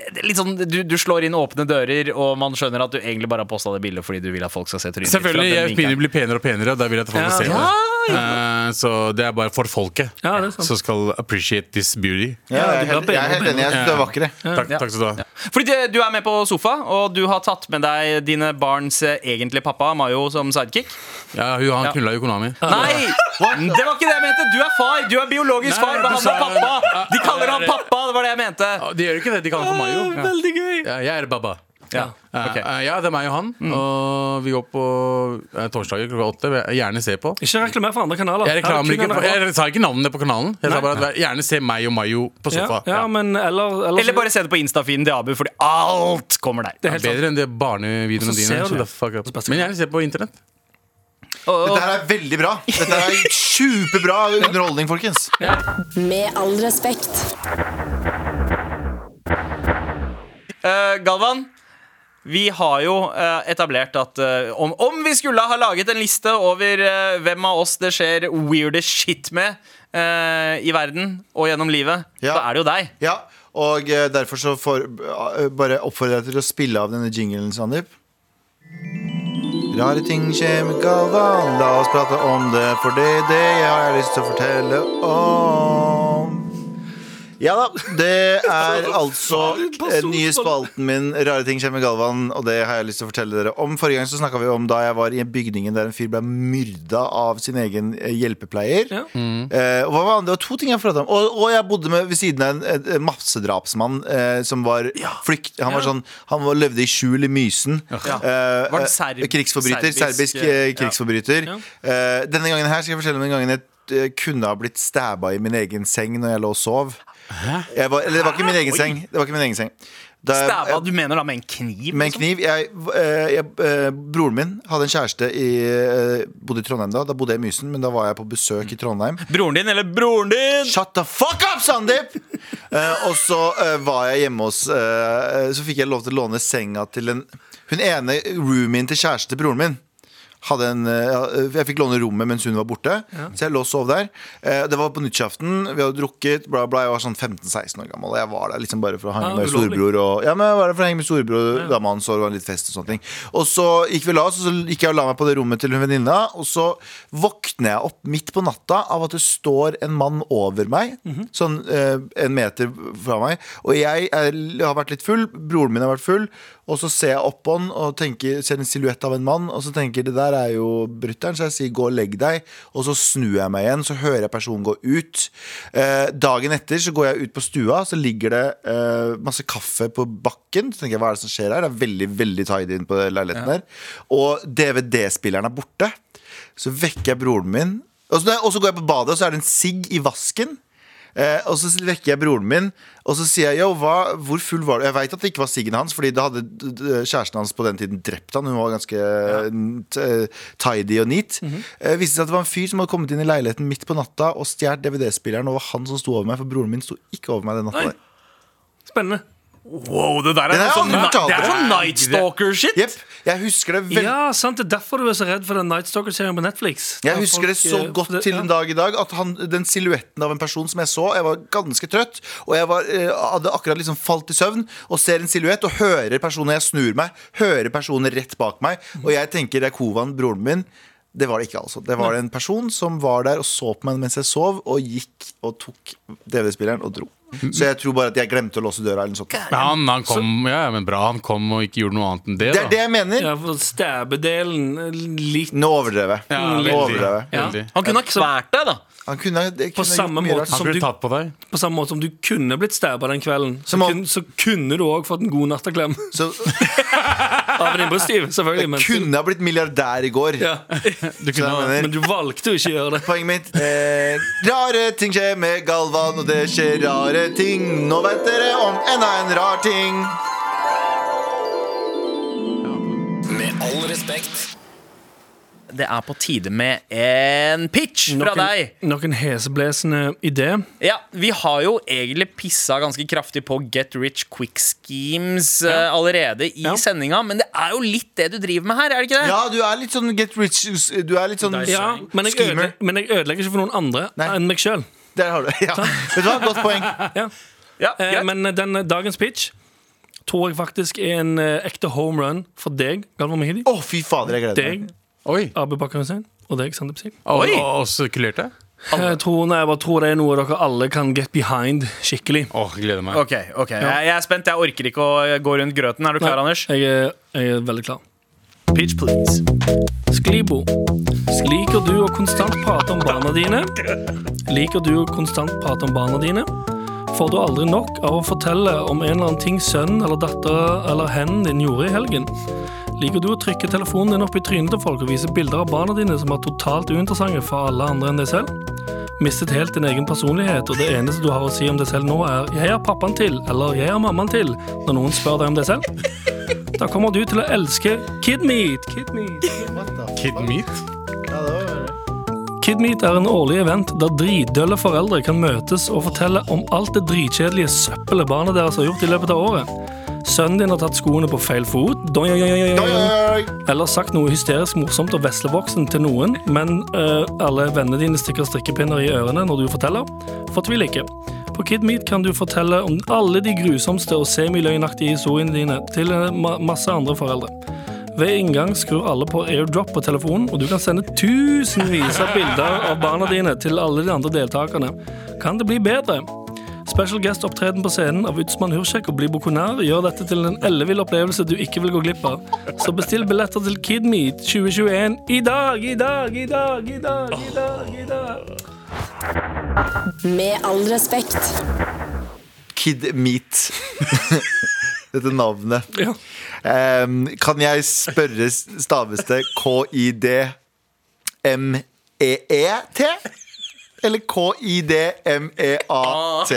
det- det- det Litt sånn, du, du slår inn åpne dører, og man skjønner at du egentlig bare har posta det bildet fordi du vil at folk skal se trynet Selvfølgelig, jeg begynner å bli penere og penere, og da vil jeg at folk Ja, skal se ja, det. Uh, så det er bare for folket Ja, det som skal appreciate this beauty. Ja, jeg, er helt, jeg er helt enig. Jeg syns du er vakker. Takk, takk skal du ha. Fordi det- du er med på sofa, og du har tatt med deg dine barns eh, egentlige pappa, Mayo, som sidekick. Ja, hun, han knulla jo Konami. Nei! Det var ikke det jeg mente! Du er far! Du er biologisk Nei, far! er pappa! De kaller ham det det. pappa! Det var det jeg mente. De gjør ikke det, de kaller han for Mayo. Ja. Veldig gøy. Ja, jeg er baba. Ja. Ja. Okay. Uh, ja, det er meg og han. Og vi går på uh, torsdager klokka åtte. Vil jeg Gjerne se på. Ikke reklamer for andre kanaler. Jeg, reklamer er ikke, på jeg sa ikke navnene på kanalen. Jeg sa bare at Gjerne se meg og Mayo på ja, sofa. ja, men eller, eller, Eller bare se det på Insta-feeden til Abu, fordi alt kommer der. Det er. Bedre enn det barnevideoene dine. Men gjerne se på internett. Dette her er veldig bra. Dette er superbra underholdning, folkens. Med all respekt. Eh, Galvan, vi har jo uh, etablert at uh, om, om vi skulle ha laget en liste over hvem av oss det skjer weirdest shit med i verden og gjennom livet, Ja. så er det jo deg. Ja, og derfor så får, eh, bare oppfordrer jeg til å spille av denne jinglen, Sandeep. Rare ting skjer med Galvan, la oss prate om det, for det er det jeg har lyst til å fortelle om. Ja da, det er altså den nye spalten min, Rare ting skjer med Galvan, og det har jeg lyst til å fortelle dere om. Forrige gang så snakka vi om da jeg var i bygningen der en fyr ble myrda av sin egen eh, hjelpepleier. Ja. Eh, og hva var, det var to ting jeg pratet om. Og, og jeg bodde med, ved siden av en, en, en massedrapsmann eh, som var flykt... Han var sånn Han var, levde i skjul i Mysen. Ja. Eh, Var det eh, serb- krigsforbryter. serbisk, Serbisk, eh, krigsforbryter. Ja. Eh, denne gangen her skal jeg fortelle om den gangen jeg kunne ha blitt stabba i min egen seng når jeg lå og sov. Jeg var, eller det var ikke min egen seng. Det var ikke min egen seng. Da jeg- Stæva, du mener da med en kniv? med en liksom? kniv. Jeg, eh, jeg, eh, broren min hadde en kjæreste i eh, Bodde i Trondheim da. Da bodde jeg i Mysen, men da var jeg på besøk i Trondheim. Broren din eller broren din? Shut the fuck up, Sandeep! Eh, og så eh, var jeg hjemme hos eh, Så fikk jeg lov til å låne senga til en Hun ene roomien til kjæreste til broren min. En, eh, jeg fikk låne rommet mens hun var borte, så jeg lå og sov der. Eh, det var på nyttårsaften, vi hadde drukket, bla, bla. Jeg var sånn 15-16 år gammel. Jeg var der liksom bare for å henge Ja, med storebror. Og, ja, men jeg var der for å henge med storebror og dama hans, og litt fest og sånne ting. Og så gikk vi la oss, og så gikk jeg og la meg på det rommet til hun venninna, og så våkner jeg opp midt på natta av at det står en mann over meg, sånn eh, en meter fra meg. Og jeg er, har vært litt full, broren min har vært full, og så ser jeg opp på han og tenker, ser en silhuett av en mann, og så tenker det der er jo brutter'n, så jeg sier gå og legg deg, og så snur jeg meg igjen, så hører jeg personen gå ut. Eh, dagen etter så går jeg ut på stua, så ligger det eh, masse kaffe på bakken, så tenker jeg, hva er det som skjer her? Det er veldig, veldig tidy inn på leiligheten der. Og DVD-spilleren er borte. Så vekker jeg broren min, og så, og så går jeg på badet, og så er det en sigg i vasken. Eh, og så vekker jeg broren min, og så sier jeg yo, hva, hvor full var du? Jeg veit at det ikke var siggen hans, Fordi da hadde kjæresten hans på den tiden drept han. Hun var ganske t- eh, tidy og neat. eh, viste seg at det var en fyr som hadde kommet inn i leiligheten midt på natta og stjålet DVD-spilleren. Og det var han som sto over meg, for broren min sto ikke over meg den natta. Spennende. Wow, det der er, det har sånn, det er sånn Night Stalker-shit. Yep. Jeg husker det vel... Ja, sant, Det er derfor du er så redd for den Night Stalker-serien på Netflix. Jeg husker husker det så eh, godt det- til en dag i dag at han, den silhuetten av en person som jeg så Jeg var ganske trøtt, og jeg var, eh, hadde akkurat liksom falt i søvn og ser en silhuett og hører personen jeg snur meg, hører personen rett bak meg, og jeg tenker det er Kovan, broren min. Det var det ikke, altså. Det var en person som var der og så på meg mens jeg sov, og gikk og tok DVD-spilleren og dro. Så jeg tror bare at jeg glemte å låse døra. eller noe sånt han, han kom, ja, men bra han kom og ikke gjorde noe annet enn det. Det er da. det jeg mener. Ja, for eh, litt Nå overdrev jeg. Ja, Nå veldig. overdrev. Ja. Veldig. Han kunne ha kvært deg, da. Han kunne, det På samme gjort mye måte rart. Han som kunne du- tatt på deg. På samme måte som du kunne blitt stabba den kvelden, så, Som om- kun, så kunne du òg fått en god natteklem Så av en impulsiv, Selvfølgelig. Men, kunne ha blitt milliardær i går. ja. Du kunne, ha- men du valgte jo ikke å gjøre det. Poenget mitt eh, Rare ting skjer med Galvan, og det skjer rare ting. Nå vet dere om enda en rar ting. Med all respekt. Det er på tide med en pitch fra deg. noen heseblesende idé. Ja, Vi har jo egentlig pissa ganske kraftig på Get Rich Quick Schemes eh, allerede i Ja. sendinga, men det er jo litt det du driver med her, er det ikke det? Ja, du er litt sånn get rich Du er litt sånn Ja, men jeg, ødelegger, men jeg ødelegger ikke for noen andre Nei. enn meg sjøl. Der har du ja. Vet du hva, Godt poeng. Ja. Ja, Eh, men den eh, dagens pitch tror jeg faktisk er en eh, ekte home run for deg, Galvan Mehidi. Oh, fy fader, jeg gleder meg. Oi, Abu Bakar Hussein. Og deg, Sandeep Singh. og, Oi. og oss? Jeg tror, nei, jeg bare tror det er noe dere alle kan get behind skikkelig. Åh, jeg gleder meg. Ok, ok, jeg, jeg er spent. Jeg orker ikke å gå rundt grøten. Er du klar, Nei, Anders? Jeg er, jeg er veldig klar. Pitch, please. Sklibo. Liker du å konstant prate om barna dine? Liker du å konstant prate om barna dine? får du aldri nok av å fortelle om en eller annen ting sønnen eller datteren eller hen din gjorde i helgen. Liker du å trykke telefonen din opp i trynet til folk og vise bilder av barna dine som er totalt uinteressante for alle andre enn deg selv? Mistet helt din egen personlighet, og det eneste du har å si om deg selv nå er 'jeg er pappaen til', eller 'jeg er mammaen til', når noen spør deg om deg selv? Da kommer du til å elske Kidmeat. Kidmeat? Kidmeat? Er en årlig event der dritdølle foreldre kan møtes og fortelle om alt det dritkjedelige søppelet barna deres har gjort i løpet av året. Sønnen din har tatt skoene på feil fot, doi, oi, oi, oi, eller sagt noe hysterisk morsomt og veslevoksen til noen, men øh, alle vennene dine stikker strikkepinner i ørene når du forteller. Fortvil ikke. På Kidmeet kan du fortelle om alle de grusomste og semiløgnaktige historiene dine til øh, ma masse andre foreldre. Ved inngang skrur alle på airdrop på telefonen, og du kan sende tusenvis av bilder av barna dine til alle de andre deltakerne. Kan det bli bedre? Special guest-opptreden på scenen av Utsmann Hursek og Blibo Konar gjør dette til en ellevill opplevelse du ikke vil gå glipp av. Så bestill billetter til Kidmeet 2021 i dag, i dag, i dag, i dag, i dag. i dag. Med all respekt. Kidmeat. Dette navnet. Ja. Um, kan jeg spørre, staves det K-I-D-M-E-E-T? Eller K-I-D-M-E-A-T?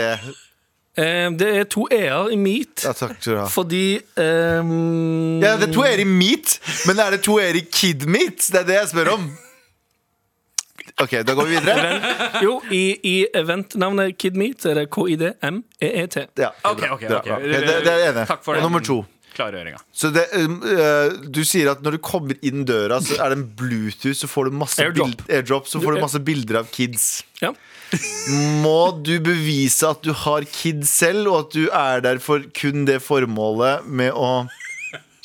Eh, det er to e-er i meat, Ja, takk skal du ha. fordi um... Ja, det er to er i meat, men er det to er i kid meat? Det er det jeg spør om. Ok, da går vi videre. event, Jo, i, i eventnavnet Kidmeet er det K-I-D-M-E-E-T. Ja, Ok, bra, ok, bra, ok. bra. Det, det er det ene. Takk for Og nummer to. Klargjøringa. Så det, uh, du sier at når du kommer inn døra, så er det en Bluetooth, så får du masse Airdrop. bild- airdrop så får du masse bilder av kids. Ja. Må du bevise at du har kids selv, og at du er der for kun det formålet med å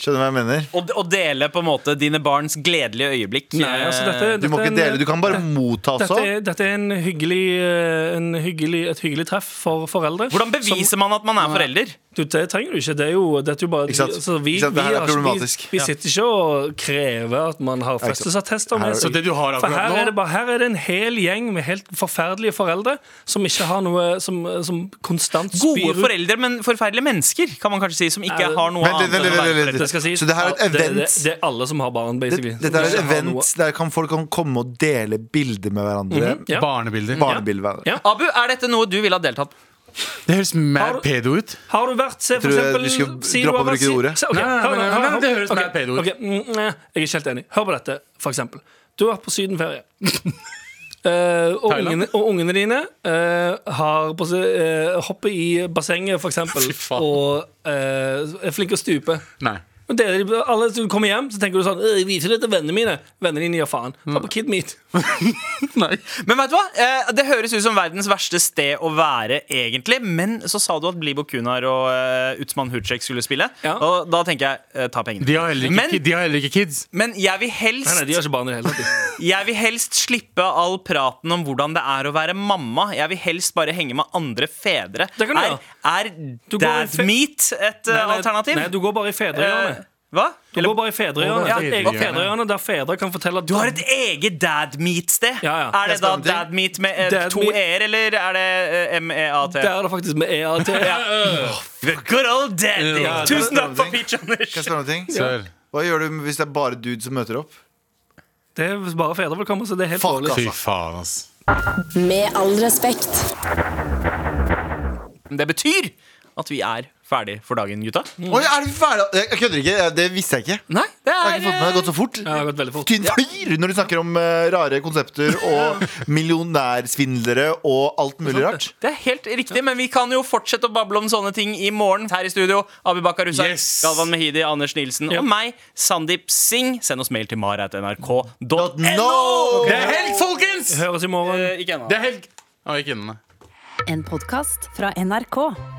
Skjønner du hva jeg mener? Og, og dele på en måte dine barns gledelige øyeblikk. Nei, altså dette, Du må ikke dele, du kan bare motta Dette også. er, dette er en hyggelig, eh, en hyggelig, et hyggelig treff for foreldre. Hvordan beviser man at man er forelder? Du, det trenger du ikke. Det er jo, det er jo bare Ikke altså, vi, vi er. Vi, vi sitter ikke og krever at man har fødselsattester er Så For her er, det bare, her er det en hel gjeng med helt forferdelige foreldre som ikke har noe Som, som konstant Gode spyr Gode foreldre, men forferdelige mennesker, kan man kanskje si, som ikke Er har noe annet vent å vent det, skal si Så det her er et at det, event? det, det er alle som har barn, basically. Dette er et Som ikke har event der kan folk kan komme og dele bilder med hverandre. Ja. Barnebilder. Barnebilder med hverandre. Ja. Abu, er dette noe du ville ha deltatt? Det høres Har mad du- pedo ut. Har du vært Se for tror jeg eksempel vi skal si du droppe har å vært- bruke det ordet. Se, ok, Nei, nei, hør nei, nå, nei, hør nå. det høres Ok, mer pedo ut. ok, mm, nei, Jeg er ikke helt enig. Hør på dette, for eksempel. Du har vært på sydenferie. Eh, og, Thailand. ungene, og ungene dine eh, har på seg, eh, hopper i bassenget, for eksempel, faen. og eh, er flinke å stupe. Nei. Dere, alle du kommer hjem, så tenker du sånn «Øh, Jeg viser det til vennene mine. Vennene dine gir faen. Ta på Kid Meet. Nei. Men vet du hva? Eh, Det høres ut som verdens verste sted å være, egentlig. Men så sa du at Blibo Kunar og uh, Utsman Hutsjek skulle spille. Ja. Og da tenker jeg eh, ta pengene. De har heller ikke, Men- ki- de har heller ikke kids. Men jeg vil helst nei, de har ikke barn de. Jeg vil helst slippe all praten om hvordan det er å være mamma. Jeg vil helst bare henge med andre fedre. Det kan du er. Er Du dad meat et eh, Nei, nei, alternativ? Nei, du går bare i fedrehjørnet. Eh, hva? Du går bare i fedrehjørnet. Ja, Det et eget fedrehjørne der fedre kan fortelle Du har et eget dad meat-sted. Ja, ja. Er det da dad meat med eh, Dad to e-er, eller er det eh, M-E-A-T? Der er det faktisk med E EAT. Good old daddy. Ja, Tusen det- takk for pitch, Anders. Hva gjør du hvis det er bare dude som møter opp? Det er bare fedre vil komme, så det er helt Fuck. Fy faen, ass. Med all respekt. Det betyr at vi er ferdig for dagen, gutta. Oi, er vi ferdig? Jeg kødder ikke. Det visste jeg ikke. Nei, det Jeg har er ikke fått med det har gått så fort. Ja, det har gått veldig fort. Tiden flyr når du snakker om uh, rare konsepter og millionærsvindlere og alt mulig rart. Det er helt riktig, men vi kan jo fortsette å bable om sånne ting i morgen. Her i studio, Abibakar Bakar Yes. Galvan Mehidi, Anders Nilsen Ja. og meg, Sandeep Singh. Send oss mail til mar.nrk.no. No! Det er helg, folkens! Høres i morgen. Eh, Ikke ennå. Det er helg. Å, ikke ennå. En podkast fra NRK.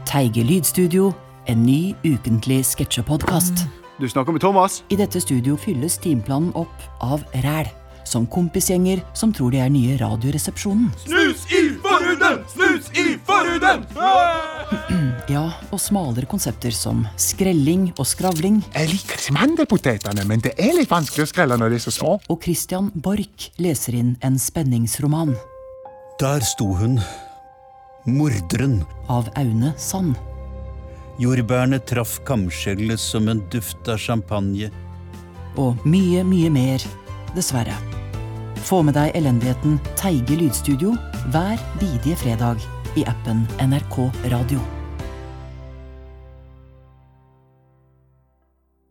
Teige lydstudio, en ny ukentlig sketsjepodkast. Du snakker med Thomas? I dette studio fylles timeplanen opp av ræl. Som kompisgjenger som tror de er nye Radioresepsjonen. Snus i forhuden! Snus i forhuden! Ja, og smalere konsepter som skrelling og skravling. Jeg liker mandelpotetene, men det er litt vanskelig å skrelle når de er så små. Og Christian Borch leser inn en spenningsroman. Der sto hun, Morderen. Av Aune Sand. Jordbærene traff kamskjellet som en duft av champagne. Og mye, mye mer, dessverre. Få med deg elendigheten Teige lydstudio hver bidige fredag i appen NRK Radio.